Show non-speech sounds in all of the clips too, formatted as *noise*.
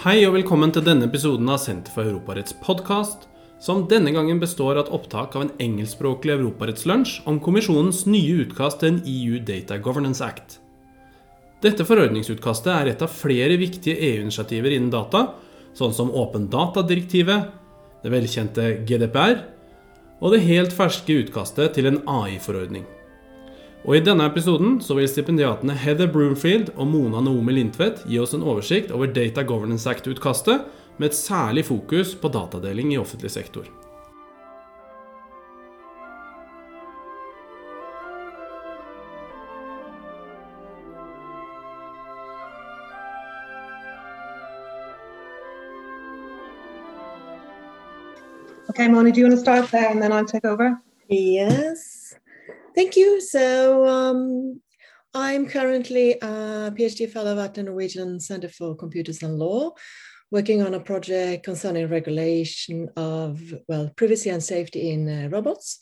Hei og velkommen til denne episoden av Senter for Europaretts podkast, som denne gangen består av et opptak av en engelskspråklig europarettslunsj om kommisjonens nye utkast til en EU Data Governance Act. Dette forordningsutkastet er et av flere viktige EU-initiativer innen data, sånn som Åpen data-direktivet, det velkjente GDPR og det helt ferske utkastet til en AI-forordning. Og I denne episoden så vil stipendiatene Heather Broomfield og Mona Naomi Lindtvedt gi oss en oversikt over Data Governance Act-utkastet, med et særlig fokus på datadeling i offentlig sektor. Okay, Moni, do you want to start there and then I'll take over? Yes. Thank you. So um, I'm currently a PhD fellow at the Norwegian Center for Computers and Law, working on a project concerning regulation of, well, privacy and safety in uh, robots.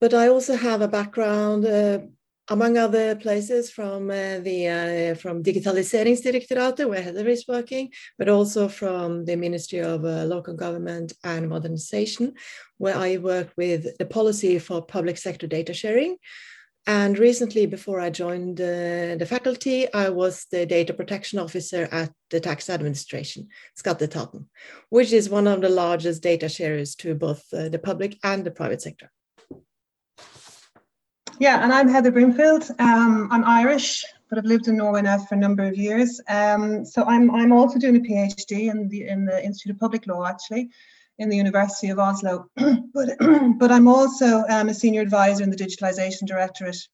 But I also have a background, uh, among other places, from uh, the uh, from Digitaliseringsdirektoratet, where Heather is working, but also from the Ministry of uh, Local Government and Modernization, where I work with the policy for public sector data sharing. And recently, before I joined uh, the faculty, I was the data protection officer at the tax administration, Skatteetaten, which is one of the largest data sharers to both uh, the public and the private sector. Yeah, and I'm Heather Broomfield. Um, I'm Irish, but I've lived in Norway now for a number of years. Um, so I'm I'm also doing a PhD in the in the Institute of Public Law, actually, in the University of Oslo. *clears throat* but *clears throat* but I'm also um, a senior advisor in the Digitalization Directorate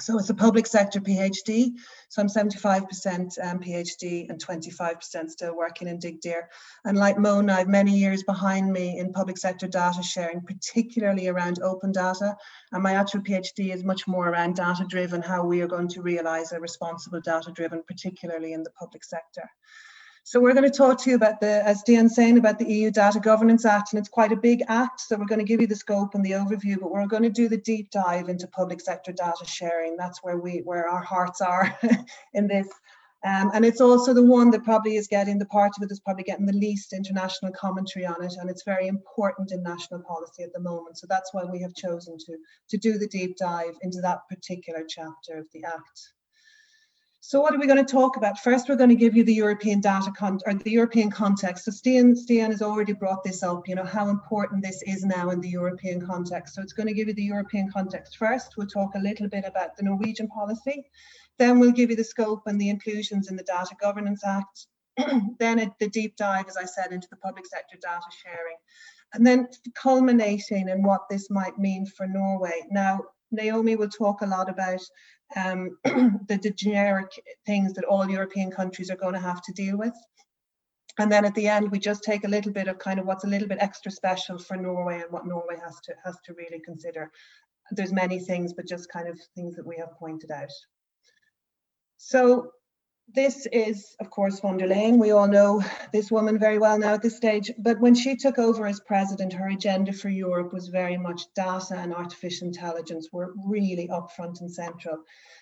so it's a public sector PhD. So I'm 75% um, PhD and 25% still working in Digdir. And like Mona, I've many years behind me in public sector data sharing, particularly around open data. And my actual PhD is much more around data driven, how we are going to realize a responsible data driven, particularly in the public sector. So we're going to talk to you about the, as Stian's saying, about the EU Data Governance Act, and it's quite a big act. So we're going to give you the scope and the overview, but we're going to do the deep dive into public sector data sharing. That's where we, where our hearts are *laughs* in this. Um, and it's also the one that probably is getting the part of it is probably getting the least international commentary on it, and it's very important in national policy at the moment. So that's why we have chosen to to do the deep dive into that particular chapter of the Act. So what are we going to talk about? First, we're going to give you the European data con- or the European context. So Stian, Stian has already brought this up, you know, how important this is now in the European context. So it's going to give you the European context first. We'll talk a little bit about the Norwegian policy. Then we'll give you the scope and the inclusions in the Data Governance Act. *clears throat* then the deep dive, as I said, into the public sector data sharing. And then culminating in what this might mean for Norway. Now, Naomi will talk a lot about um, *clears throat* the, the generic things that all European countries are going to have to deal with. And then at the end, we just take a little bit of kind of what's a little bit extra special for Norway and what Norway has to has to really consider. There's many things, but just kind of things that we have pointed out. So this is, of course, von der Leyen. We all know this woman very well now at this stage. But when she took over as president, her agenda for Europe was very much data and artificial intelligence were really up front and central.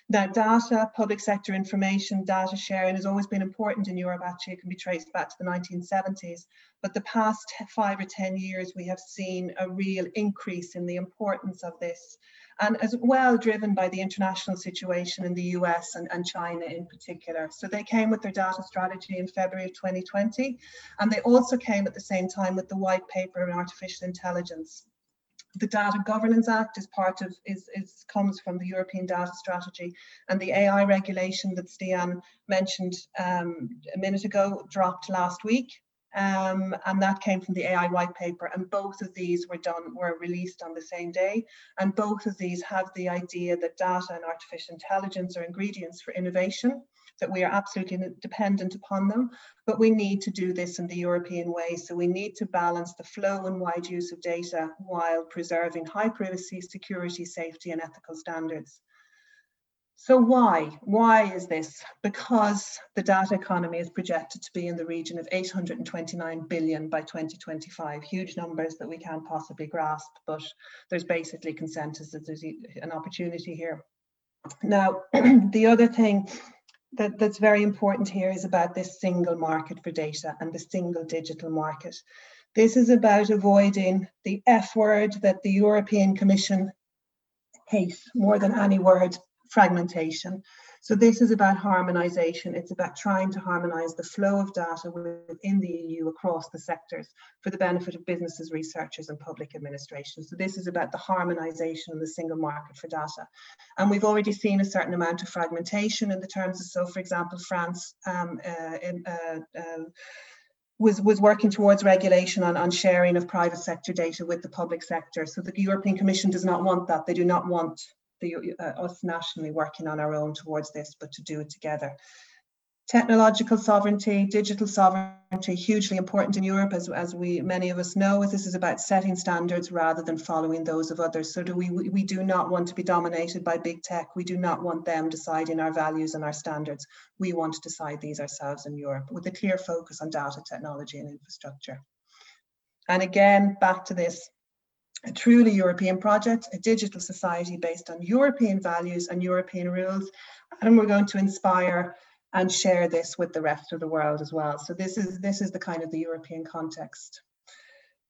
Now, data, public sector information, data sharing has always been important in Europe. Actually, it can be traced back to the 1970s. But the past five or 10 years, we have seen a real increase in the importance of this and as well driven by the international situation in the US and, and China in particular. So they came with their data strategy in February of 2020, and they also came at the same time with the white paper on artificial intelligence. The Data Governance Act is part of is, is comes from the European Data Strategy, and the AI regulation that Stian mentioned um, a minute ago dropped last week um, and that came from the AI white paper. And both of these were done, were released on the same day. And both of these have the idea that data and artificial intelligence are ingredients for innovation, that we are absolutely dependent upon them. But we need to do this in the European way. So we need to balance the flow and wide use of data while preserving high privacy, security, safety, and ethical standards. So why? Why is this? Because the data economy is projected to be in the region of 829 billion by 2025. Huge numbers that we can't possibly grasp, but there's basically consensus that there's an opportunity here. Now, *clears throat* the other thing that, that's very important here is about this single market for data and the single digital market. This is about avoiding the F word that the European Commission hates more than any word, fragmentation. So this is about harmonization. It's about trying to harmonize the flow of data within the EU across the sectors for the benefit of businesses, researchers and public administration. So this is about the harmonization of the single market for data. And we've already seen a certain amount of fragmentation in the terms of, so for example, France um, uh, uh, uh, was, was working towards regulation on, on sharing of private sector data with the public sector. So the European Commission does not want that. They do not want the, uh, us nationally working on our own towards this, but to do it together. Technological sovereignty, digital sovereignty, hugely important in Europe, as, as we many of us know. as This is about setting standards rather than following those of others. So do we, we do not want to be dominated by big tech. We do not want them deciding our values and our standards. We want to decide these ourselves in Europe with a clear focus on data technology and infrastructure. And again, back to this a truly European project, a digital society based on European values and European rules. And we're going to inspire and share this with the rest of the world as well. So this is this is the kind of the European context.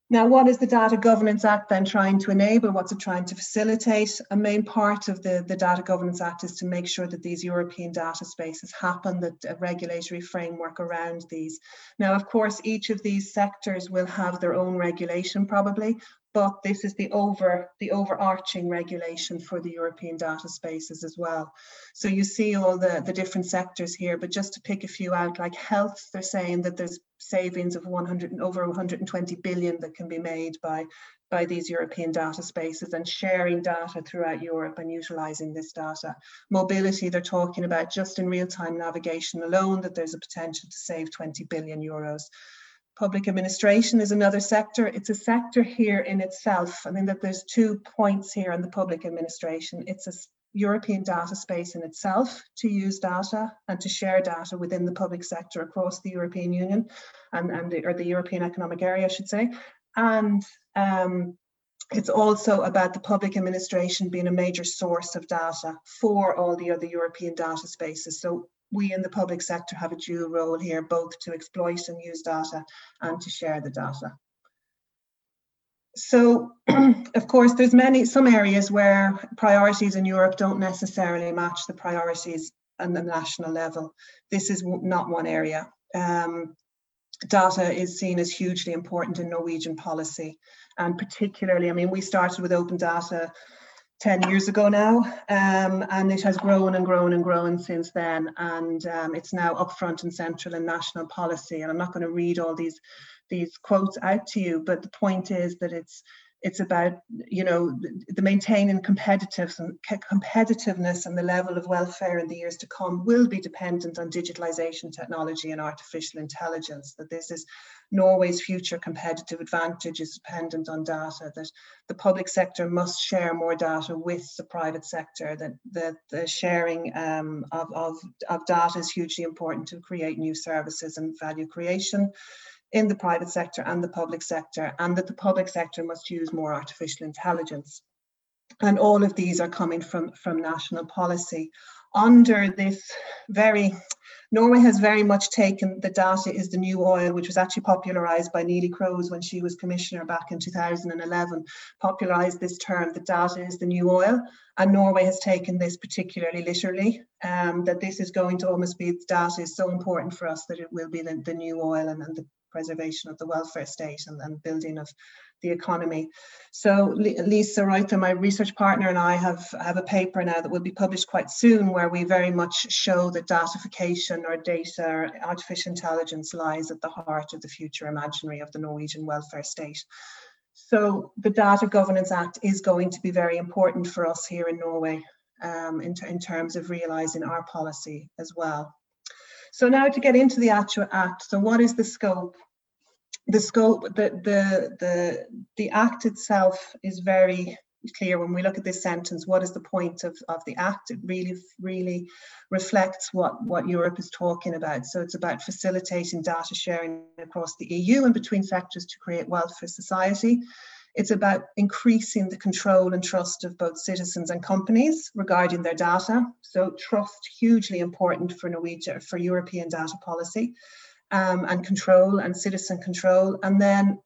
Now, what is the Data Governance Act then trying to enable? What's it trying to facilitate? A main part of the, the Data Governance Act is to make sure that these European data spaces happen, that a regulatory framework around these. Now, of course, each of these sectors will have their own regulation probably, but this is the over the overarching regulation for the European data spaces as well. So you see all the, the different sectors here, but just to pick a few out, like health, they're saying that there's savings of 100 over 120 billion that can be made by by these European data spaces and sharing data throughout Europe and utilizing this data. Mobility, they're talking about just in real-time navigation alone, that there's a potential to save 20 billion euros. Public administration is another sector. It's a sector here in itself. I mean, that there's two points here on the public administration. It's a European data space in itself to use data and to share data within the public sector across the European Union and, and the, or the European Economic Area, I should say. And um, it's also about the public administration being a major source of data for all the other European data spaces. So we in the public sector have a dual role here, both to exploit and use data and to share the data. So, *clears throat* of course, there's many, some areas where priorities in Europe don't necessarily match the priorities on the national level. This is not one area. Um, data is seen as hugely important in Norwegian policy. And particularly, I mean, we started with open data 10 years ago now, um, and it has grown and grown and grown since then. And um, it's now up front and central in national policy. And I'm not going to read all these, these quotes out to you, but the point is that it's it's about you know the maintaining competitiveness and competitiveness and the level of welfare in the years to come will be dependent on digitalization technology and artificial intelligence that this is norway's future competitive advantage is dependent on data that the public sector must share more data with the private sector that the, the sharing um, of, of, of data is hugely important to create new services and value creation in the private sector and the public sector, and that the public sector must use more artificial intelligence. And all of these are coming from, from national policy. Under this very, Norway has very much taken the data is the new oil, which was actually popularized by Neelie Kroes when she was commissioner back in 2011, popularized this term, the data is the new oil. And Norway has taken this particularly literally, um, that this is going to almost be data is so important for us that it will be the, the new oil and, and the preservation of the welfare state and, and building of the economy. So Lisa Reutter, my research partner, and I have, have a paper now that will be published quite soon where we very much show that datification or data or artificial intelligence lies at the heart of the future imaginary of the Norwegian welfare state. So the Data Governance Act is going to be very important for us here in Norway um, in, in terms of realising our policy as well. So now to get into the actual act. So what is the scope? The scope, the the the the act itself is very clear when we look at this sentence. What is the point of, of the act? It really, really reflects what, what Europe is talking about. So it's about facilitating data sharing across the EU and between sectors to create wealth for society. It's about increasing the control and trust of both citizens and companies regarding their data. So trust hugely important for Norwegian for European data policy um, and control and citizen control. And then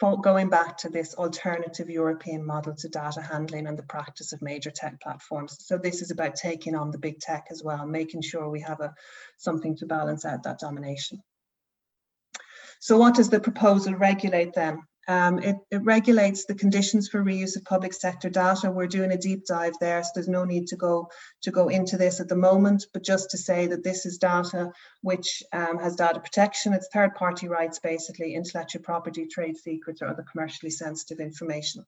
going back to this alternative European model to data handling and the practice of major tech platforms. So this is about taking on the big tech as well, making sure we have a something to balance out that domination. So what does the proposal regulate then? Um, it, it, regulates the conditions for reuse of public sector data. We're doing a deep dive there, so there's no need to go to go into this at the moment. But just to say that this is data which um, has data protection. It's third-party rights, basically intellectual property, trade secrets, or other commercially sensitive information.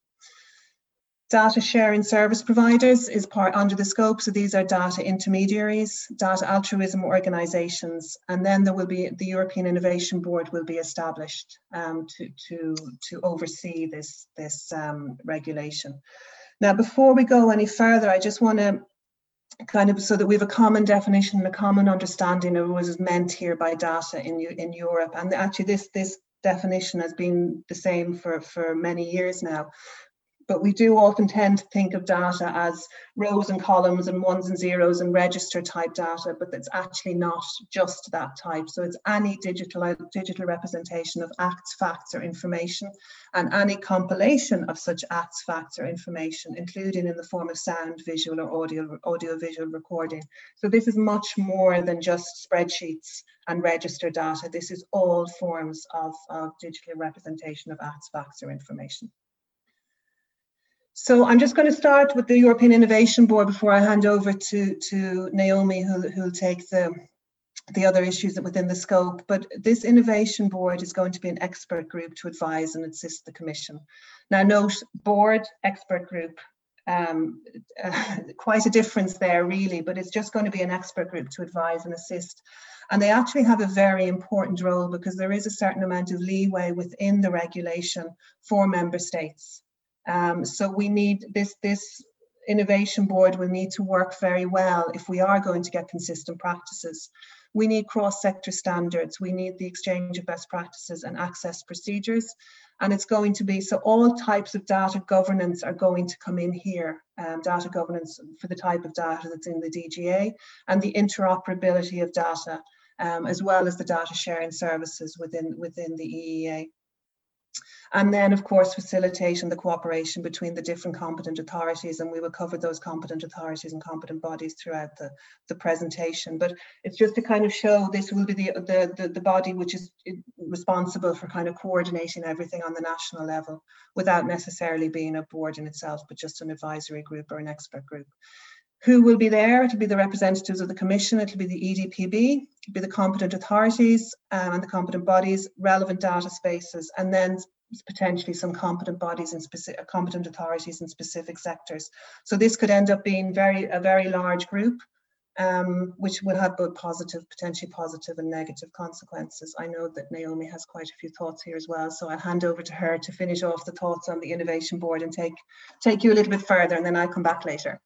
Data sharing service providers is part under the scope. So these are data intermediaries, data altruism organizations, and then there will be the European Innovation Board will be established um, to, to, to oversee this, this um, regulation. Now, before we go any further, I just want to kind of so that we have a common definition and a common understanding of what is meant here by data in, in Europe. And actually this, this definition has been the same for, for many years now but we do often tend to think of data as rows and columns and ones and zeros and register type data, but it's actually not just that type. So it's any digital, digital representation of acts, facts, or information, and any compilation of such acts, facts, or information, including in the form of sound, visual, or audio, audio visual recording. So this is much more than just spreadsheets and register data. This is all forms of, of digital representation of acts, facts, or information. So I'm just going to start with the European Innovation Board before I hand over to, to Naomi, who, who'll take the, the other issues within the scope. But this Innovation Board is going to be an expert group to advise and assist the Commission. Now note, board, expert group, um, uh, *laughs* quite a difference there really, but it's just going to be an expert group to advise and assist. And they actually have a very important role because there is a certain amount of leeway within the regulation for member states. Um, so we need this, this innovation board will need to work very well if we are going to get consistent practices. We need cross-sector standards, we need the exchange of best practices and access procedures. And it's going to be, so all types of data governance are going to come in here. Um, data governance for the type of data that's in the DGA and the interoperability of data, um, as well as the data sharing services within, within the EEA. And then, of course, facilitating the cooperation between the different competent authorities. And we will cover those competent authorities and competent bodies throughout the, the presentation. But it's just to kind of show this will be the, the, the, the body which is responsible for kind of coordinating everything on the national level without necessarily being a board in itself, but just an advisory group or an expert group. Who will be there? It'll be the representatives of the Commission, it'll be the EDPB, it'll be the competent authorities um, and the competent bodies, relevant data spaces, and then potentially some competent bodies and specific competent authorities in specific sectors. So this could end up being very a very large group, um, which will have both positive, potentially positive and negative consequences. I know that Naomi has quite a few thoughts here as well, so I'll hand over to her to finish off the thoughts on the innovation board and take take you a little bit further, and then I'll come back later.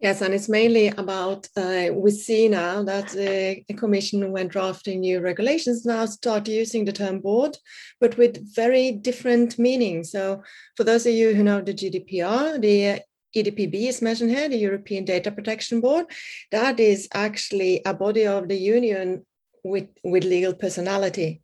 Yes, and it's mainly about uh, we see now that the Commission, when drafting new regulations, now start using the term board, but with very different meanings. So, for those of you who know the GDPR, the EDPB is mentioned here, the European Data Protection Board. That is actually a body of the Union with, with legal personality.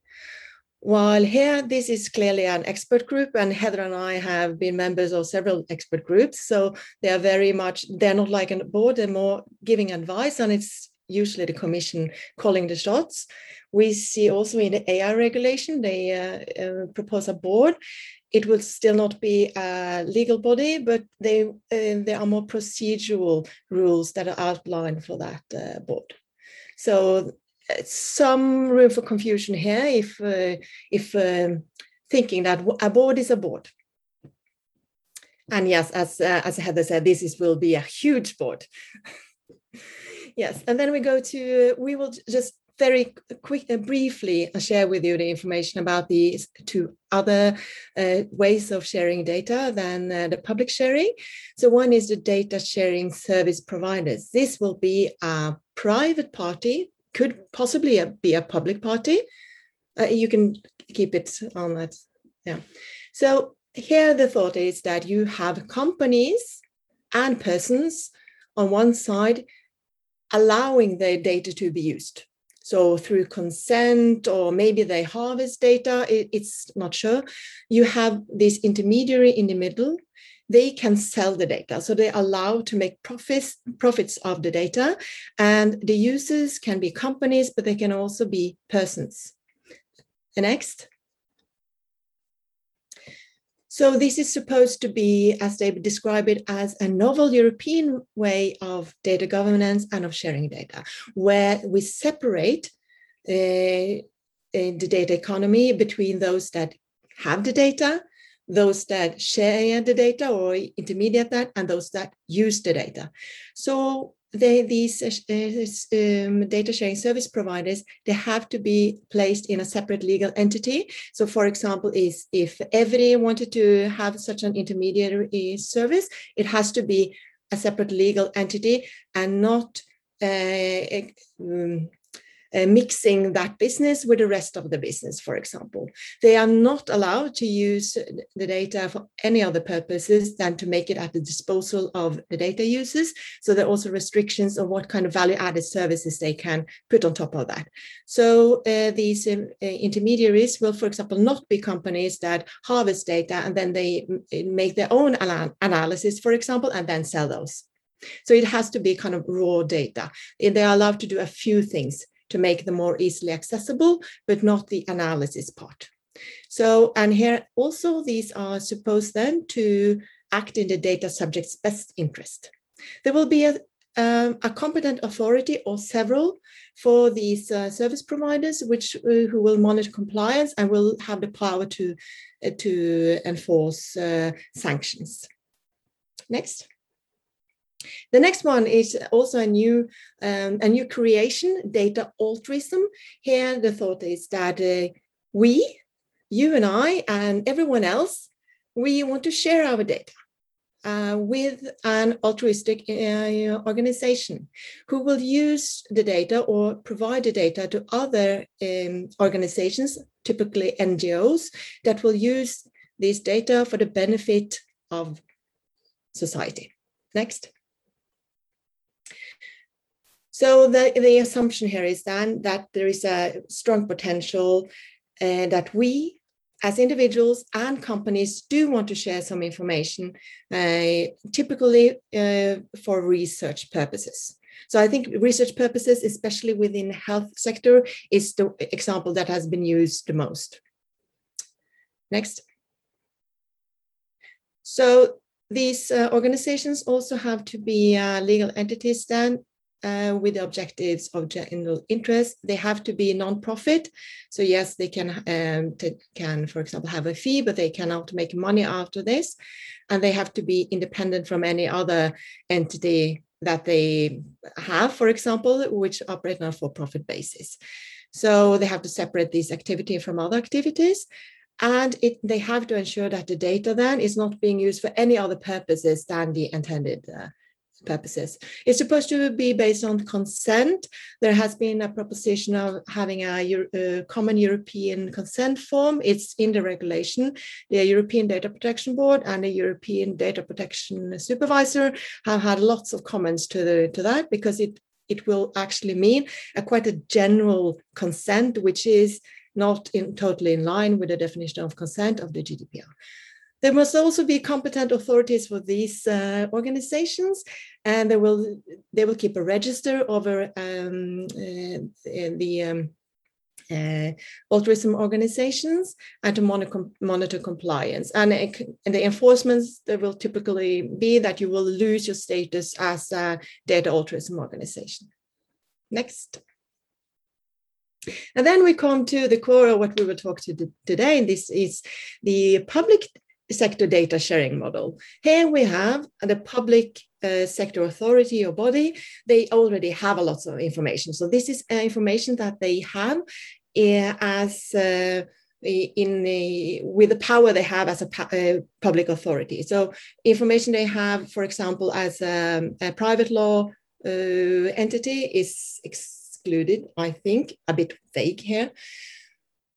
While here, this is clearly an expert group, and Heather and I have been members of several expert groups. So they are very much, they're not like a board, they're more giving advice, and it's usually the commission calling the shots. We see also in the AI regulation, they uh, uh, propose a board. It will still not be a legal body, but they, uh, there are more procedural rules that are outlined for that uh, board. So some room for confusion here if uh, if um, thinking that a board is a board. And yes, as uh, as Heather said, this is will be a huge board. *laughs* yes, and then we go to we will just very quick uh, briefly share with you the information about the two other uh, ways of sharing data than uh, the public sharing. So one is the data sharing service providers. This will be a private party could possibly be a public party. Uh, you can keep it on that Yeah. So here the thought is that you have companies and persons on one side allowing their data to be used. So through consent, or maybe they harvest data, it, it's not sure. You have this intermediary in the middle. They can sell the data, so they're allowed to make profits profits of the data, and the users can be companies, but they can also be persons. The next. So this is supposed to be, as they describe it, as a novel European way of data governance and of sharing data, where we separate uh, the data economy between those that have the data, those that share the data or intermediate that, and those that use the data. So they, these uh, um, data sharing service providers, they have to be placed in a separate legal entity. So for example, is if Evry wanted to have such an intermediary service, it has to be a separate legal entity and not uh, um, uh, mixing that business with the rest of the business, for example. They are not allowed to use the data for any other purposes than to make it at the disposal of the data users. So there are also restrictions on what kind of value added services they can put on top of that. So uh, these um, uh, intermediaries will, for example, not be companies that harvest data and then they make their own analysis, for example, and then sell those. So it has to be kind of raw data. They are allowed to do a few things to make them more easily accessible, but not the analysis part. So, and here also these are supposed then to act in the data subject's best interest. There will be a, um, a competent authority or several for these uh, service providers, which uh, who will monitor compliance and will have the power to, uh, to enforce uh, sanctions. Next. The next one is also a new um, a new creation, data altruism. Here, the thought is that uh, we, you and I, and everyone else, we want to share our data. Uh, with an altruistic uh, organization who will use the data or provide the data to other um, organizations, typically NGOs, that will use this data for the benefit of society. Next. So the, the assumption here is then that there is a strong potential uh, that we as individuals and companies do want to share some information, uh, typically uh, for research purposes. So I think research purposes, especially within the health sector, is the example that has been used the most. Next. So these uh, organizations also have to be legal entities then uh, with the objectives of general interest. They have to be non-profit. So yes, they can um, can, for example, have a fee, but they cannot make money after this, and they have to be independent from any other entity that they have, for example, which operate on a for-profit basis. So they have to separate this activity from other activities. And it, they have to ensure that the data then is not being used for any other purposes than the intended uh, purposes. It's supposed to be based on consent. There has been a proposition of having a, a, uh, common European consent form. It's in the regulation. The European Data Protection Board and the European Data Protection Supervisor have had lots of comments to, the, to that because it, it will actually mean a quite a general consent, which is not in, totally in line with the definition of consent of the GDPR. There must also be competent authorities for these uh, organizations, and they will they will keep a register over um, uh, the um, uh, altruism organizations and to monitor, monitor compliance. And, and the enforcements there will typically be that you will lose your status as a data altruism organization. Next. And then we come to the core of what we will talk to today. And this is the public sector data sharing model. Here we have the public uh, sector authority or body. They already have a lot of information. So this is uh, information that they have uh, as in a, with the power they have as a, uh, public authority. So information they have, for example, as a, a private law uh, entity is excluded, I think, a bit vague here.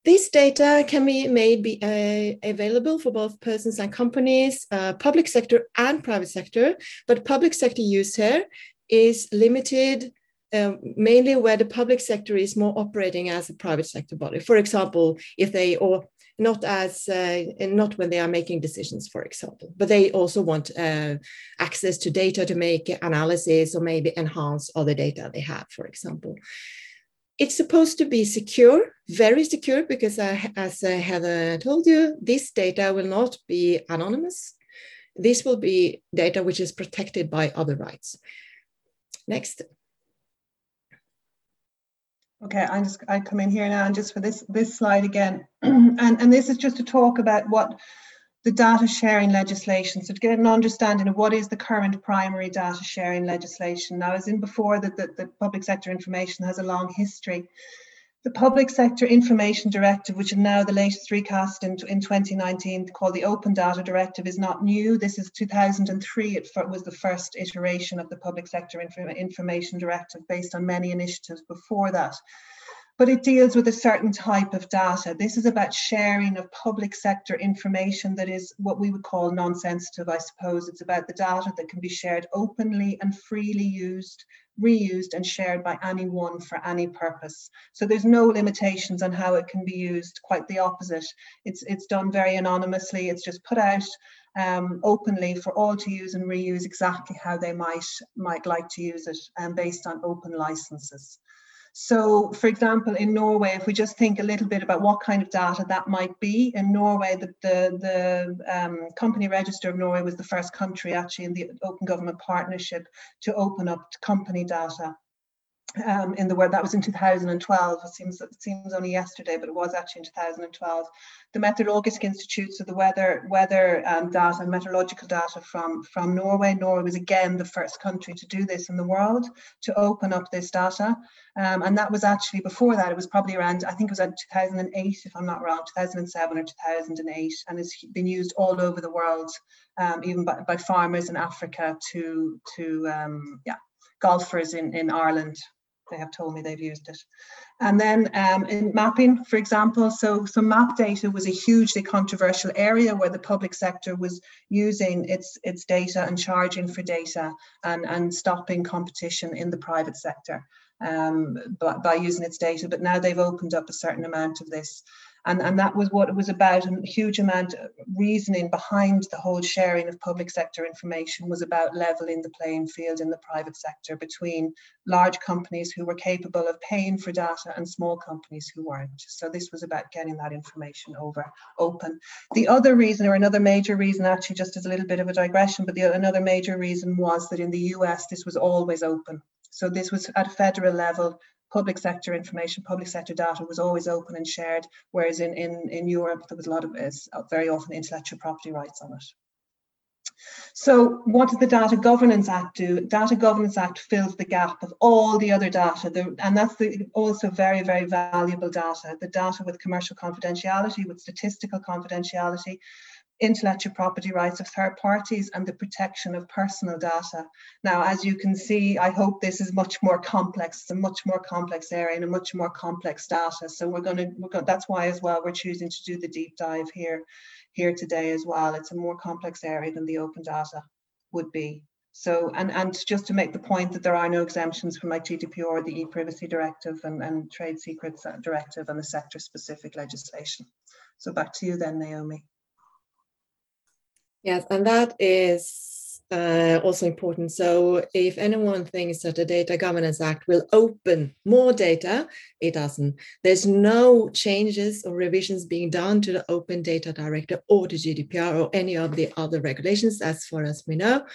This data can be made be, uh, available for both persons and companies, uh, public sector and private sector, but public sector use here is limited um, mainly where the public sector is more operating as a private sector body. For example, if they or not as uh, not when they are making decisions, for example, but they also want uh, access to data to make analysis or maybe enhance other data they have, for example. It's supposed to be secure, very secure, because uh, as uh, Heather told you, this data will not be anonymous. This will be data which is protected by other rights. Next. Okay, I just I come in here now and just for this this slide again, *clears throat* and and this is just to talk about what the data sharing legislation. So to get an understanding of what is the current primary data sharing legislation. Now, as in before, that the, the public sector information has a long history. The Public Sector Information Directive, which is now the latest recast in, in 2019 called the Open Data Directive, is not new. This is 2003. It was the first iteration of the Public Sector Inf Information Directive based on many initiatives before that. But it deals with a certain type of data. This is about sharing of public sector information that is what we would call non sensitive, I suppose. It's about the data that can be shared openly and freely used reused and shared by anyone for any purpose. So there's no limitations on how it can be used, quite the opposite. It's, it's done very anonymously, it's just put out um, openly for all to use and reuse exactly how they might, might like to use it and based on open licenses. So, for example, in Norway, if we just think a little bit about what kind of data that might be, in Norway, the, the, the um, Company Register of Norway was the first country actually in the Open Government Partnership to open up company data um, in the world. That was in 2012. It seems it seems only yesterday, but it was actually in 2012. The Meteorological Institute, so the weather weather um, data, meteorological data from from Norway. Norway was again the first country to do this in the world to open up this data, um, and that was actually before that. It was probably around I think it was in 2008, if I'm not wrong, 2007 or 2008, and it's been used all over the world, um, even by, by farmers in Africa to to um, yeah golfers in, in Ireland they have told me they've used it. And then um, in mapping, for example, so, so map data was a hugely controversial area where the public sector was using its, its data and charging for data and, and stopping competition in the private sector um, by, by using its data. But now they've opened up a certain amount of this and, and that was what it was about. a huge amount of reasoning behind the whole sharing of public sector information was about leveling the playing field in the private sector between large companies who were capable of paying for data and small companies who weren't. So this was about getting that information over open. The other reason, or another major reason, actually, just as a little bit of a digression, but the, another major reason was that in the US this was always open. So this was at a federal level public sector information, public sector data was always open and shared, whereas in, in, in Europe, there was a lot of, uh, very often intellectual property rights on it. So what does the Data Governance Act do? Data Governance Act fills the gap of all the other data, the, and that's the, also very, very valuable data. The data with commercial confidentiality, with statistical confidentiality, intellectual property rights of third parties and the protection of personal data. Now, as you can see, I hope this is much more complex. It's a much more complex area and a much more complex data. So we're going to, we're going, that's why as well we're choosing to do the deep dive here, here today as well. It's a more complex area than the open data would be. So, and, and just to make the point that there are no exemptions from like GDPR, the e-privacy directive and, and trade secrets directive and the sector specific legislation. So back to you then, Naomi. Yes, and that is uh, also important. So if anyone thinks that the Data Governance Act will open more data, it doesn't. There's no changes or revisions being done to the Open Data Directive or the GDPR or any of the other regulations, as far as we know,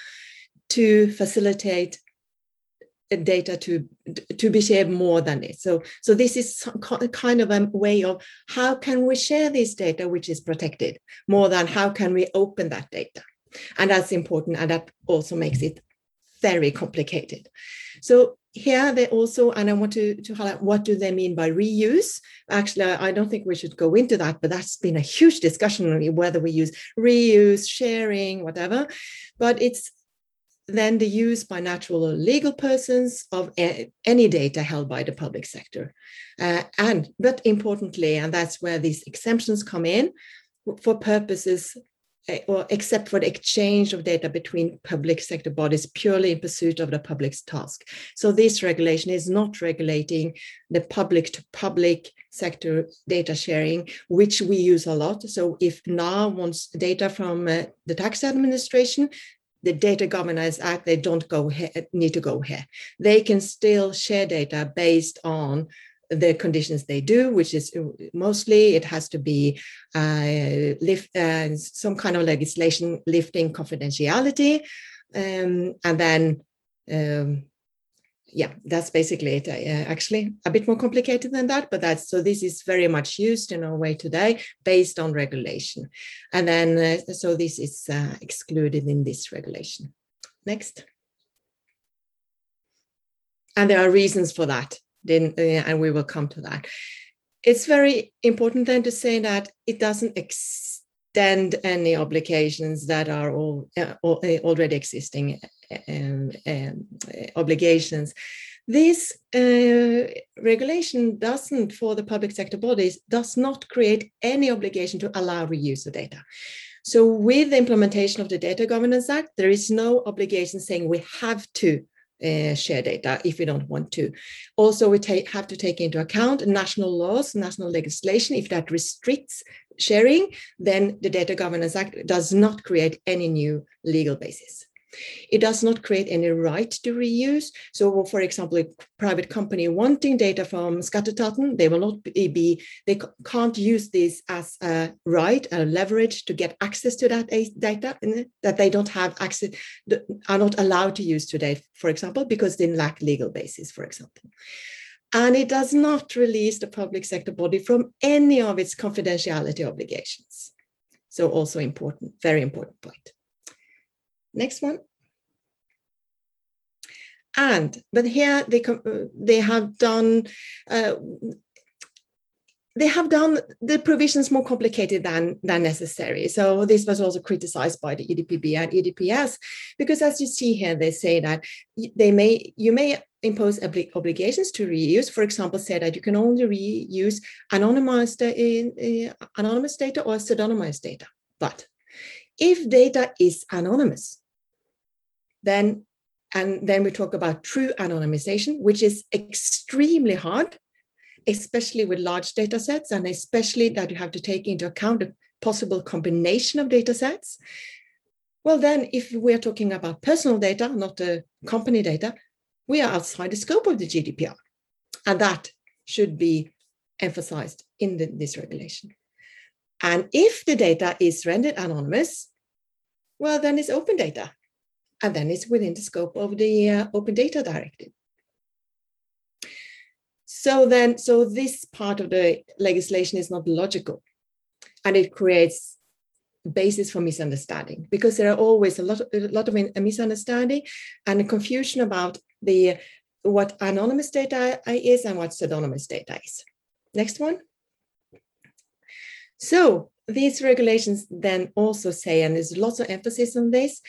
to facilitate data to to be shared more than this so so this is kind of a way of how can we share this data which is protected more than how can we open that data? And that's important and that also makes it very complicated. So here they also and i want to, to highlight what do they mean by reuse? Actually I don't think we should go into that but that's been a huge discussion whether we use reuse sharing whatever. But it's then the use by natural or legal persons of any data held by the public sector. Uh, and, but importantly, and that's where these exemptions come in, for purposes uh, or except for the exchange of data between public sector bodies purely in pursuit of the public's task. So this regulation is not regulating the public to public sector data sharing, which we use a lot. So if NAV wants data from uh, the tax administration, the Data Governance Act, they don't go here, need to go here. They can still share data based on the conditions they do, which is uh, mostly it has to be uh, lift, uh, some kind of legislation lifting confidentiality, um, and then um, yeah, that's basically it. Uh, actually, a bit more complicated than that, but that's so. This is very much used in Norway today, based on regulation, and then uh, so this is uh, excluded in this regulation. Next, and there are reasons for that. Then, uh, and we will come to that. It's very important then to say that it doesn't extend any obligations that are all, uh, already existing um, um, obligations. This uh, regulation doesn't, for the public sector bodies, does not create any obligation to allow reuse of data. So, with the implementation of the Data Governance Act, there is no obligation saying we have to uh, share data if we don't want to. Also, we take, have to take into account national laws, national legislation. If that restricts sharing, then the Data Governance Act does not create any new legal basis. It does not create any right to reuse. So, for example, a private company wanting data from Skatteetaten, they will not be, they can't use this as a right, a leverage to get access to that data that they don't have access, are not allowed to use today, for example, because they lack legal basis, for example. And it does not release the public sector body from any of its confidentiality obligations. So, also important, very important point. Next one. And, but here they, they have done, uh, they have done the provisions more complicated than, than necessary. So this was also criticized by the EDPB and EDPS, because as you see here, they say that they may, you may impose obli obligations to reuse. For example, say that you can only reuse anonymized, uh, uh, anonymous data or pseudonymized data. But if data is anonymous, then and then we talk about true anonymization, which is extremely hard, especially with large data sets, and especially that you have to take into account a possible combination of data sets. Well, then, if we're talking about personal data, not the company data, we are outside the scope of the GDPR. And that should be emphasized in the, this regulation. And if the data is rendered anonymous, well, then it's open data and then it's within the scope of the uh, Open Data Directive. So then, so this part of the legislation is not logical, and it creates basis for misunderstanding because there are always a lot, of, a lot of misunderstanding and confusion about the what anonymous data is and what pseudonymous data is. Next one. So these regulations then also say, and there's lots of emphasis on this,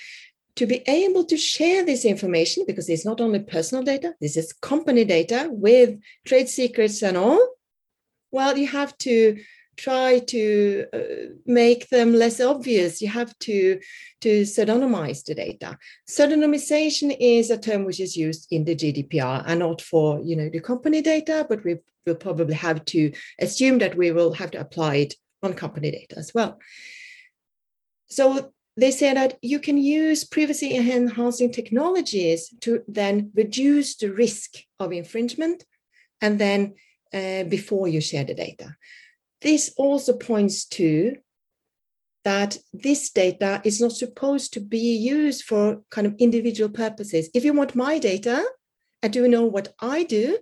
to be able to share this information, because it's not only personal data, this is company data with trade secrets and all, well, you have to try to uh, make them less obvious. You have to, to pseudonymize the data. Pseudonymization is a term which is used in the GDPR and not for you know the company data, but we will probably have to assume that we will have to apply it on company data as well. So they say that you can use privacy enhancing technologies to then reduce the risk of infringement and then uh, before you share the data. This also points to that this data is not supposed to be used for kind of individual purposes. If you want my data and do know what I do,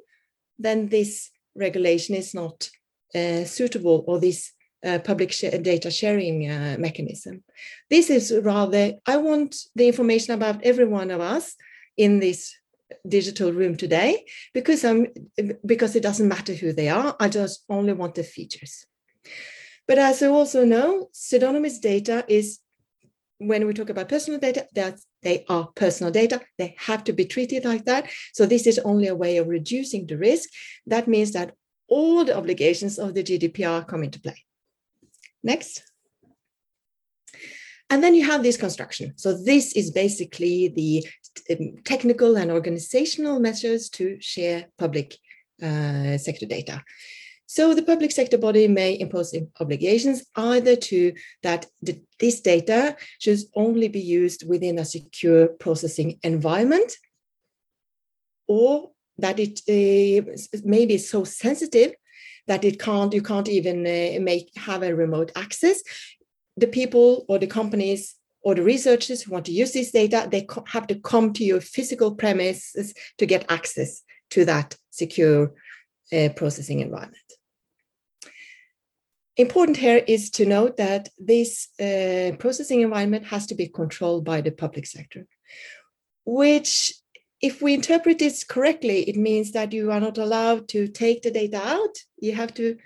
then this regulation is not uh, suitable or this uh, public sh data sharing uh, mechanism. This is rather, I want the information about every one of us in this digital room today because I'm because it doesn't matter who they are. I just only want the features. But as you also know, pseudonymous data is when we talk about personal data, that's They are personal data. They have to be treated like that. So this is only a way of reducing the risk. That means that all the obligations of the GDPR come into play. Next. And then you have this construction. So this is basically the um, technical and organizational measures to share public uh, sector data. So the public sector body may impose obligations either to that the, this data should only be used within a secure processing environment or that it uh, may be so sensitive that it can't you can't even uh, make have a remote access. The people or the companies or the researchers who want to use this data they have to come to your physical premises to get access to that secure uh, processing environment. Important here is to note that this uh, processing environment has to be controlled by the public sector which if we interpret this correctly, it means that you are not allowed to take the data out. You have to,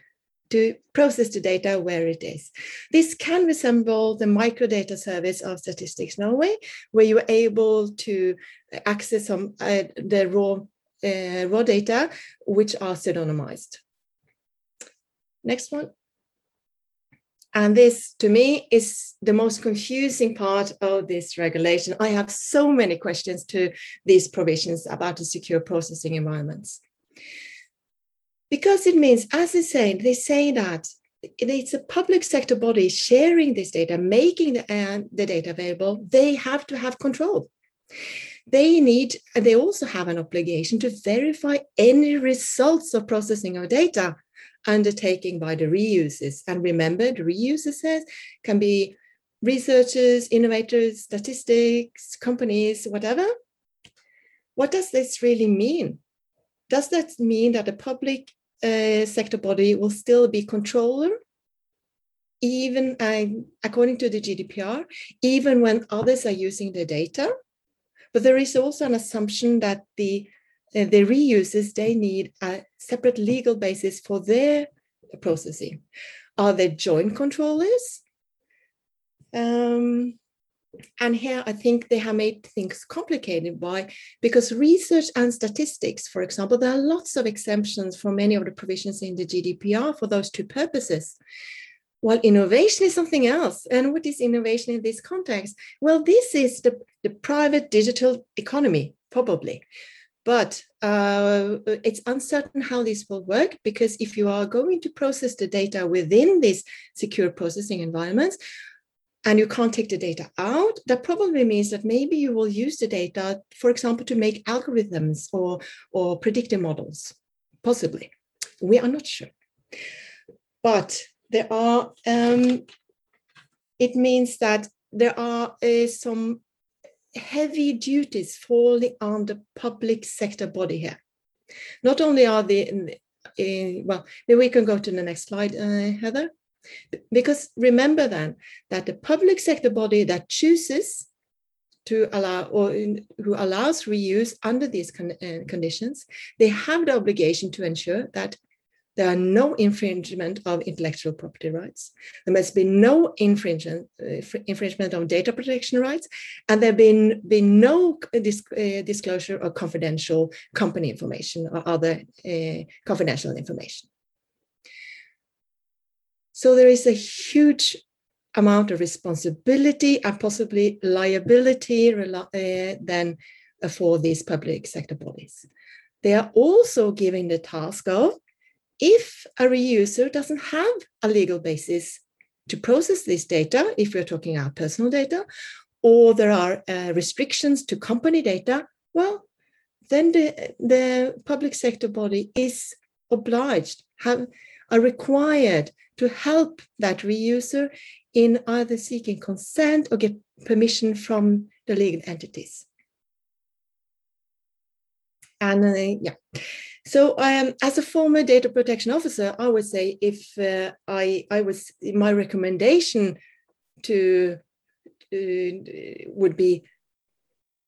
to process the data where it is. This can resemble the microdata service of Statistics Norway, where you are able to access some uh, the raw uh, raw data, which are pseudonymized. Next one. And this, to me, is the most confusing part of this regulation. I have so many questions to these provisions about the secure processing environments. Because it means, as they say, they say that it's a public sector body sharing this data, making the, uh, the data available. They have to have control. They need, they also have an obligation to verify any results of processing of data undertaking by the reusers. And remember, the reusers can be researchers, innovators, statistics, companies, whatever. What does this really mean? Does that mean that the public uh, sector body will still be controller, even uh, according to the GDPR, even when others are using the data? But there is also an assumption that the uh, the reusers they need a separate legal basis for their processing. Are they joint controllers? Um, and here I think they have made things complicated by because research and statistics, for example, there are lots of exemptions for many of the provisions in the GDPR for those two purposes. While innovation is something else. And what is innovation in this context? Well, this is the, the private digital economy, probably. But uh, it's uncertain how this will work because if you are going to process the data within these secure processing environments and you can't take the data out, that probably means that maybe you will use the data, for example, to make algorithms or, or predictive models, possibly. We are not sure. But there are, um, it means that there are uh, some heavy duties falling on the public sector body here. Not only are the, uh, well, we can go to the next slide, uh, Heather. Because remember then that the public sector body that chooses to allow or who allows reuse under these con uh, conditions, they have the obligation to ensure that there are no infringement of intellectual property rights. There must be no infringement, uh, infringement of data protection rights, and there been been no dis uh, disclosure of confidential company information or other uh, confidential information. So there is a huge amount of responsibility and possibly liability uh, then for these public sector bodies. They are also given the task of if a reuser doesn't have a legal basis to process this data, if we're talking about personal data, or there are uh, restrictions to company data, well, then the, the public sector body is obliged, have, are required to help that reuser in either seeking consent or get permission from the legal entities. And uh, yeah, so um, as a former data protection officer, I would say if uh, I, I was, my recommendation to uh, would be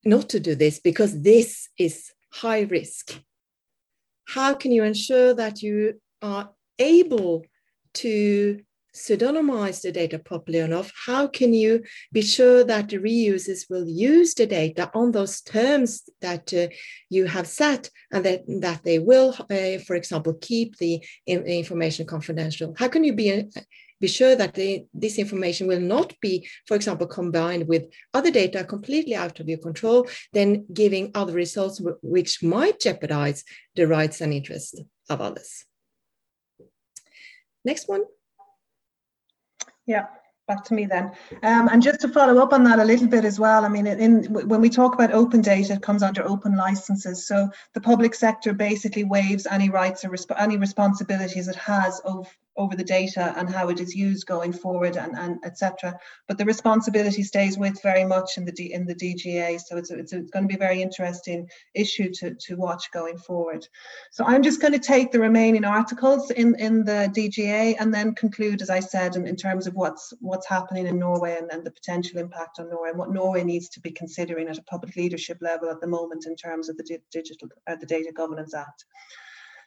not to do this because this is high risk. How can you ensure that you are able to pseudonymize the data properly enough, how can you be sure that the reusers will use the data on those terms that uh, you have set and that, that they will, uh, for example, keep the in, information confidential? How can you be, uh, be sure that this information will not be, for example, combined with other data completely out of your control, then giving other results which might jeopardize the rights and interests of others? Next one. Yeah, back to me then. Um, and just to follow up on that a little bit as well, I mean, in, when we talk about open data, it comes under open licenses. So the public sector basically waives any rights or resp any responsibilities it has of, over the data and how it is used going forward and, and etc. But the responsibility stays with very much in the D, in the DGA. So it's, it's, it's going to be a very interesting issue to, to watch going forward. So I'm just going to take the remaining articles in, in the DGA and then conclude, as I said, in, in terms of what's what's happening in Norway and, and the potential impact on Norway and what Norway needs to be considering at a public leadership level at the moment in terms of the digital uh, the Data Governance Act.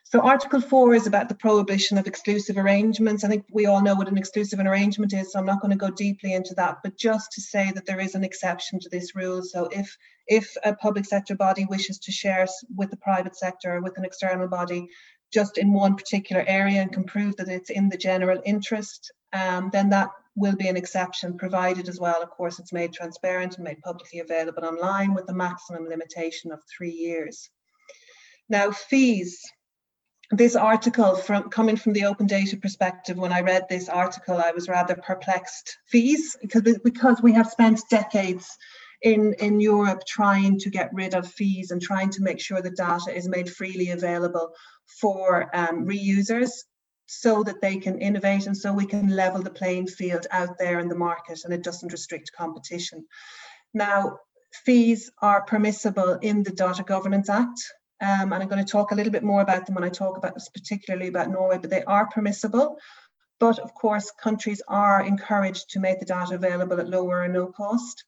So Article 4 is about the prohibition of exclusive arrangements. I think we all know what an exclusive arrangement is, so I'm not going to go deeply into that, but just to say that there is an exception to this rule. So if, if a public sector body wishes to share with the private sector or with an external body just in one particular area and can prove that it's in the general interest, um, then that will be an exception provided as well. Of course, it's made transparent and made publicly available online with the maximum limitation of three years. Now, fees this article from coming from the open data perspective when i read this article i was rather perplexed. Fees because because we have spent decades in in europe trying to get rid of fees and trying to make sure the data is made freely available for um, reusers so that they can innovate and so we can level the playing field out there in the market and it doesn't restrict competition. Now fees are permissible in the data governance act um, and I'm going to talk a little bit more about them when I talk about this, particularly about Norway, but they are permissible. But of course, countries are encouraged to make the data available at lower or no cost.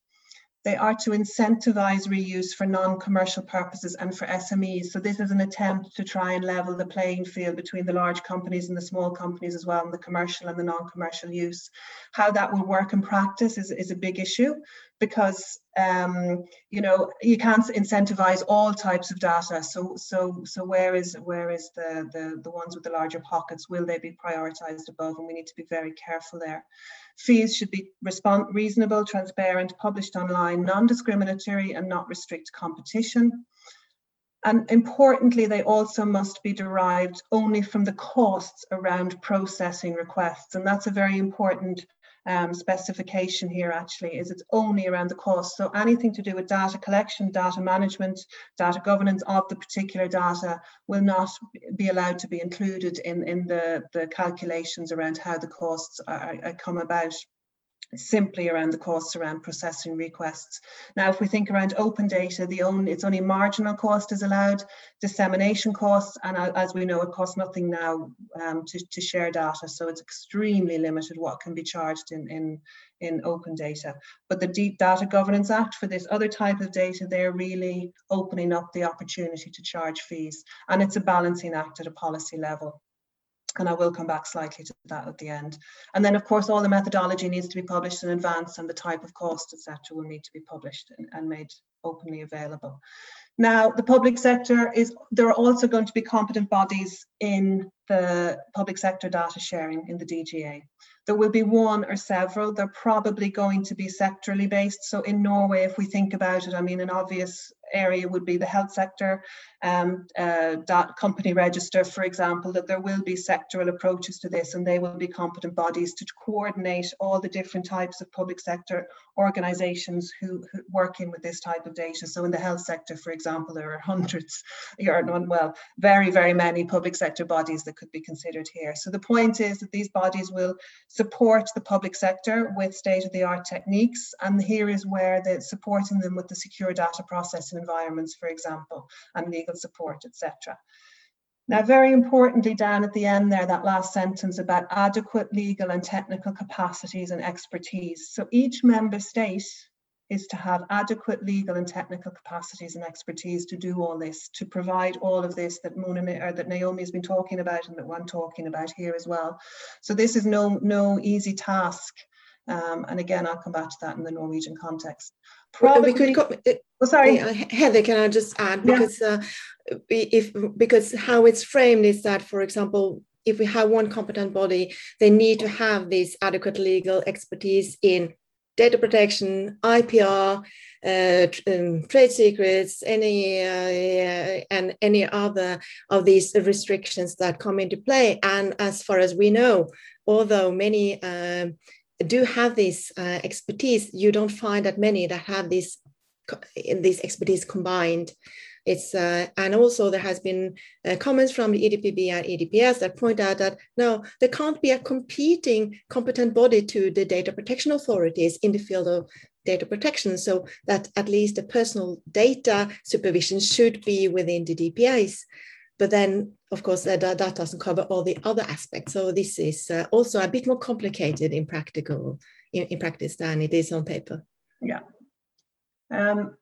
They are to incentivize reuse for non-commercial purposes and for SMEs. So this is an attempt to try and level the playing field between the large companies and the small companies as well, and the commercial and the non-commercial use. How that will work in practice is, is a big issue because um, you know you can't incentivize all types of data. So so so where is where is the the the ones with the larger pockets? Will they be prioritized above? And we need to be very careful there. Fees should be respond, reasonable, transparent, published online, non-discriminatory, and not restrict competition. And importantly, they also must be derived only from the costs around processing requests. And that's a very important um, specification here actually is it's only around the cost. So anything to do with data collection, data management, data governance of the particular data will not be allowed to be included in, in the, the calculations around how the costs are, are come about simply around the costs around processing requests. Now, if we think around open data, the only it's only marginal cost is allowed, dissemination costs, and as we know, it costs nothing now um, to, to share data, so it's extremely limited what can be charged in, in, in open data. But the Deep Data Governance Act for this other type of data, they're really opening up the opportunity to charge fees, and it's a balancing act at a policy level and I will come back slightly to that at the end. And then, of course, all the methodology needs to be published in advance and the type of cost, etc., will need to be published and, and made openly available. Now, the public sector is, there are also going to be competent bodies in the public sector data sharing in the DGA. There will be one or several. They're probably going to be sectorally based. So in Norway, if we think about it, I mean, an obvious area would be the health sector, um, uh, company register, for example, that there will be sectoral approaches to this and they will be competent bodies to coordinate all the different types of public sector organizations who, who working with this type of data. So in the health sector, for example, there are hundreds, *laughs* you're or well, very, very many public sector bodies that could be considered here. So the point is that these bodies will support the public sector with state-of-the-art techniques. And here is where the supporting them with the secure data processing environments, for example, and legal support, etc. Now, very importantly, down at the end there, that last sentence about adequate legal and technical capacities and expertise. So each member state is to have adequate legal and technical capacities and expertise to do all this, to provide all of this that Mona or that Naomi has been talking about and that I'm talking about here as well. So this is no no easy task. Um, and again, I'll come back to that in the Norwegian context. Probably, we could uh, oh, sorry, Heather. Can I just add because yeah. uh, if because how it's framed is that, for example, if we have one competent body, they need to have this adequate legal expertise in data protection, IPR, uh, um, trade secrets, any uh, and any other of these restrictions that come into play. And as far as we know, although many um, do have this uh, expertise, you don't find that many that have this this expertise combined. It's uh, and also there has been uh, comments from the EDPB and EDPS that point out that no, there can't be a competing competent body to the data protection authorities in the field of data protection. So that at least the personal data supervision should be within the DPAs. But then, of course, that, that doesn't cover all the other aspects. So this is uh, also a bit more complicated in practical in, in practice than it is on paper. Yeah. Um,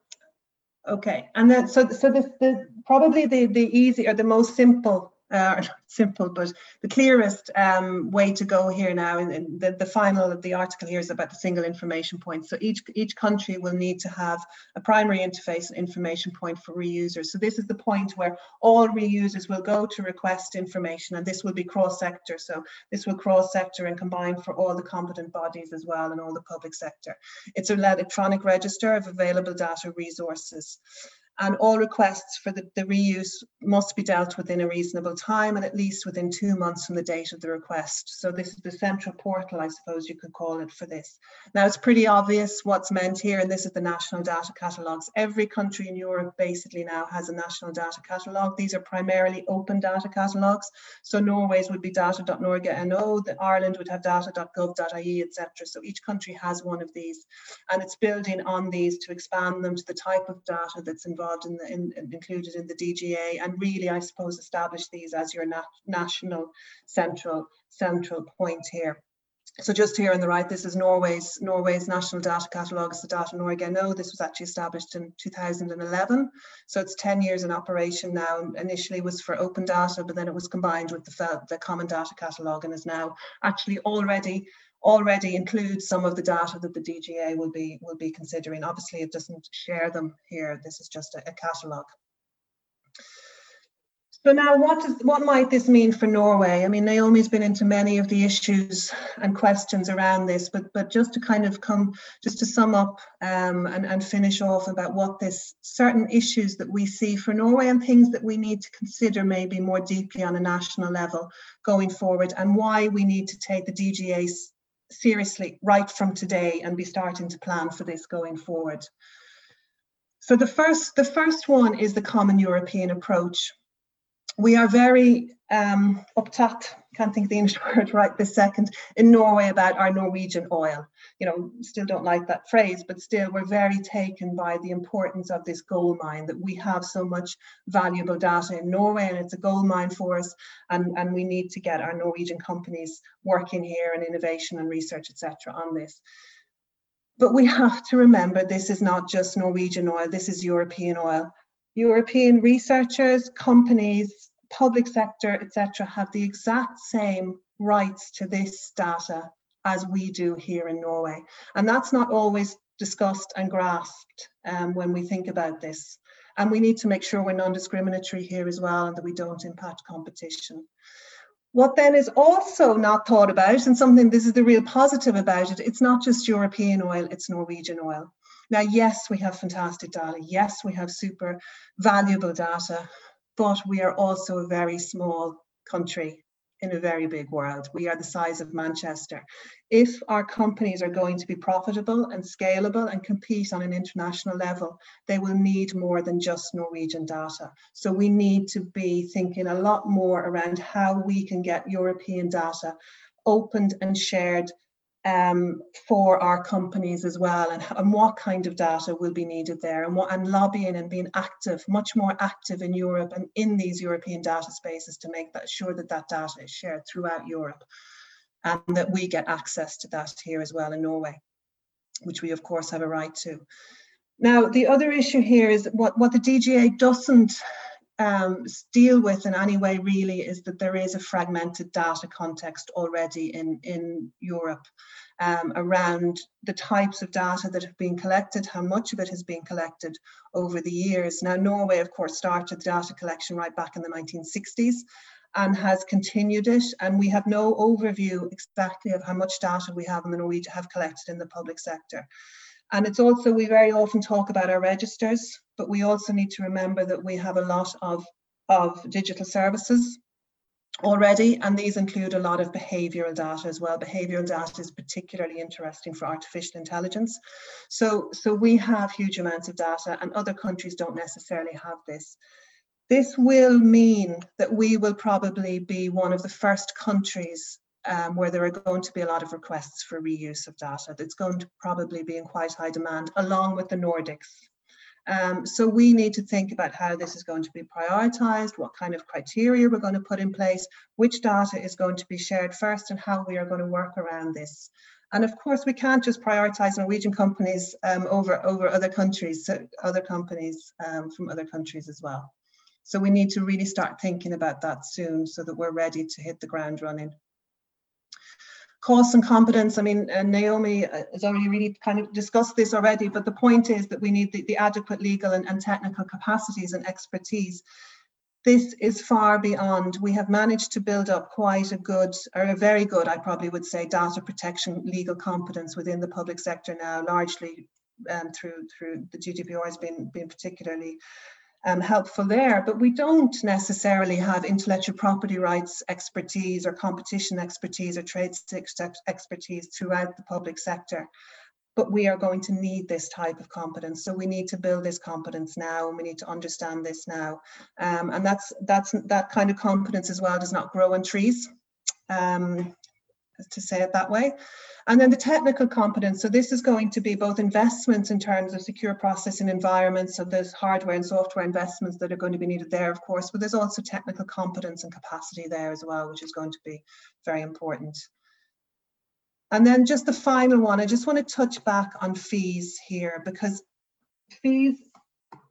Okay, and then so so the, the probably the the easy or the most simple uh, *laughs* simple, but the clearest um, way to go here now, and the, the final of the article here is about the single information point. So each, each country will need to have a primary interface and information point for reusers. So this is the point where all reusers will go to request information, and this will be cross-sector. So this will cross-sector and combine for all the competent bodies as well and all the public sector. It's an electronic register of available data resources and all requests for the, the, reuse must be dealt with in a reasonable time and at least within two months from the date of the request. So this is the central portal, I suppose you could call it for this. Now it's pretty obvious what's meant here, and this is the national data catalogues. Every country in Europe basically now has a national data catalogue. These are primarily open data catalogues. So Norway's would be data.norge.no, Ireland would have data.gov.ie, etc. So each country has one of these, and it's building on these to expand them to the type of data that's involved involved in the in, included in the DGA, and really, I suppose, establish these as your nat national central central point here. So just here on the right, this is Norway's Norway's national data catalogue. It's the Data Norge No. This was actually established in 2011. So it's 10 years in operation now. Initially was for open data, but then it was combined with the, the common data catalogue and is now actually already already includes some of the data that the DGA will be will be considering. Obviously, it doesn't share them here. This is just a, a catalogue. So now what does what might this mean for Norway? I mean, Naomi's been into many of the issues and questions around this, but but just to kind of come, just to sum up um, and, and finish off about what this certain issues that we see for Norway and things that we need to consider maybe more deeply on a national level going forward and why we need to take the DGA seriously right from today and be starting to plan for this going forward. So the first, the first one is the common European approach. We are very um, uptat, can't think the English *laughs* word right this second, in Norway about our Norwegian oil you know, still don't like that phrase, but still we're very taken by the importance of this gold mine, that we have so much valuable data in Norway and it's a gold mine for us. And, and we need to get our Norwegian companies working here and innovation and research, etc. on this. But we have to remember this is not just Norwegian oil, this is European oil. European researchers, companies, public sector, etc., have the exact same rights to this data as we do here in Norway. And that's not always discussed and grasped um, when we think about this. And we need to make sure we're non-discriminatory here as well and that we don't impact competition. What then is also not thought about, and something this is the real positive about it, it's not just European oil, it's Norwegian oil. Now, yes, we have fantastic data. Yes, we have super valuable data, but we are also a very small country in a very big world. We are the size of Manchester. If our companies are going to be profitable and scalable and compete on an international level, they will need more than just Norwegian data. So we need to be thinking a lot more around how we can get European data opened and shared um, for our companies as well and, and what kind of data will be needed there and what and lobbying and being active much more active in Europe and in these European data spaces to make that sure that that data is shared throughout Europe and that we get access to that here as well in Norway. which we of course have a right to. Now, the other issue here is what, what the DGA doesn't um, deal with in any way really is that there is a fragmented data context already in, in Europe um, around the types of data that have been collected, how much of it has been collected over the years. Now, Norway, of course, started data collection right back in the 1960s and has continued it. And we have no overview exactly of how much data we have in the Norwegian have collected in the public sector. And it's also, we very often talk about our registers, but we also need to remember that we have a lot of, of digital services already, and these include a lot of behavioral data as well. Behavioral data is particularly interesting for artificial intelligence. So, so we have huge amounts of data, and other countries don't necessarily have this. This will mean that we will probably be one of the first countries um, where there are going to be a lot of requests for reuse of data. That's going to probably be in quite high demand, along with the Nordics. Um, so we need to think about how this is going to be prioritized, what kind of criteria we're going to put in place, which data is going to be shared first, and how we are going to work around this. And of course, we can't just prioritize Norwegian companies um, over, over other countries, so other companies um, from other countries as well. So we need to really start thinking about that soon so that we're ready to hit the ground running cost and competence. I mean, uh, Naomi has already really kind of discussed this already, but the point is that we need the, the adequate legal and, and technical capacities and expertise. This is far beyond. We have managed to build up quite a good, or a very good, I probably would say, data protection legal competence within the public sector now, largely um, through through the GDPR has been been particularly um, helpful there, but we don't necessarily have intellectual property rights expertise or competition expertise or trade expertise throughout the public sector. But we are going to need this type of competence. So we need to build this competence now and we need to understand this now. Um, and that's that's that kind of competence as well does not grow on trees. Um, to say it that way. And then the technical competence. So this is going to be both investments in terms of secure processing environments. So there's hardware and software investments that are going to be needed there, of course, but there's also technical competence and capacity there as well, which is going to be very important. And then just the final one, I just want to touch back on fees here because fees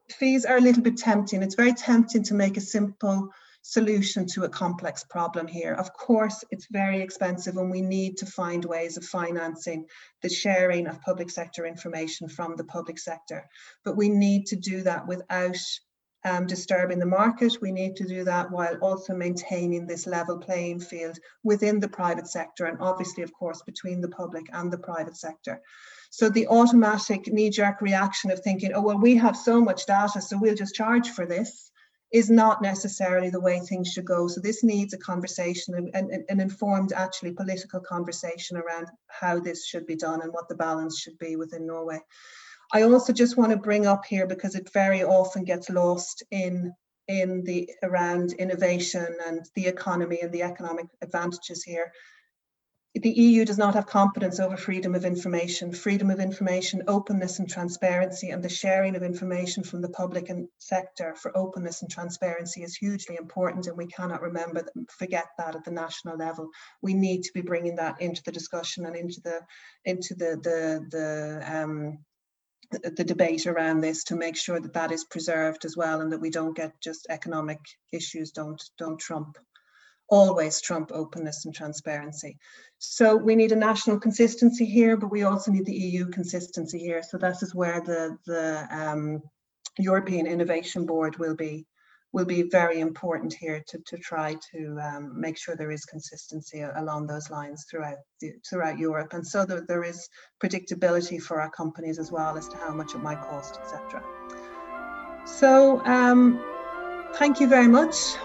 fees are a little bit tempting. It's very tempting to make a simple solution to a complex problem here. Of course, it's very expensive and we need to find ways of financing the sharing of public sector information from the public sector. But we need to do that without um, disturbing the market. We need to do that while also maintaining this level playing field within the private sector and obviously, of course, between the public and the private sector. So the automatic knee-jerk reaction of thinking, oh, well, we have so much data, so we'll just charge for this is not necessarily the way things should go. So this needs a conversation, an, an informed, actually political conversation around how this should be done and what the balance should be within Norway. I also just want to bring up here because it very often gets lost in in the around innovation and the economy and the economic advantages here the EU does not have competence over freedom of information. Freedom of information, openness and transparency, and the sharing of information from the public and sector for openness and transparency is hugely important, and we cannot remember forget that at the national level. We need to be bringing that into the discussion and into the into the the the um, the, the debate around this to make sure that that is preserved as well, and that we don't get just economic issues don't don't trump always trump openness and transparency. So we need a national consistency here, but we also need the EU consistency here. So this is where the, the um, European Innovation Board will be will be very important here to, to try to um, make sure there is consistency along those lines throughout the, throughout Europe, and so that there is predictability for our companies as well as to how much it might cost, etc. So um, thank you very much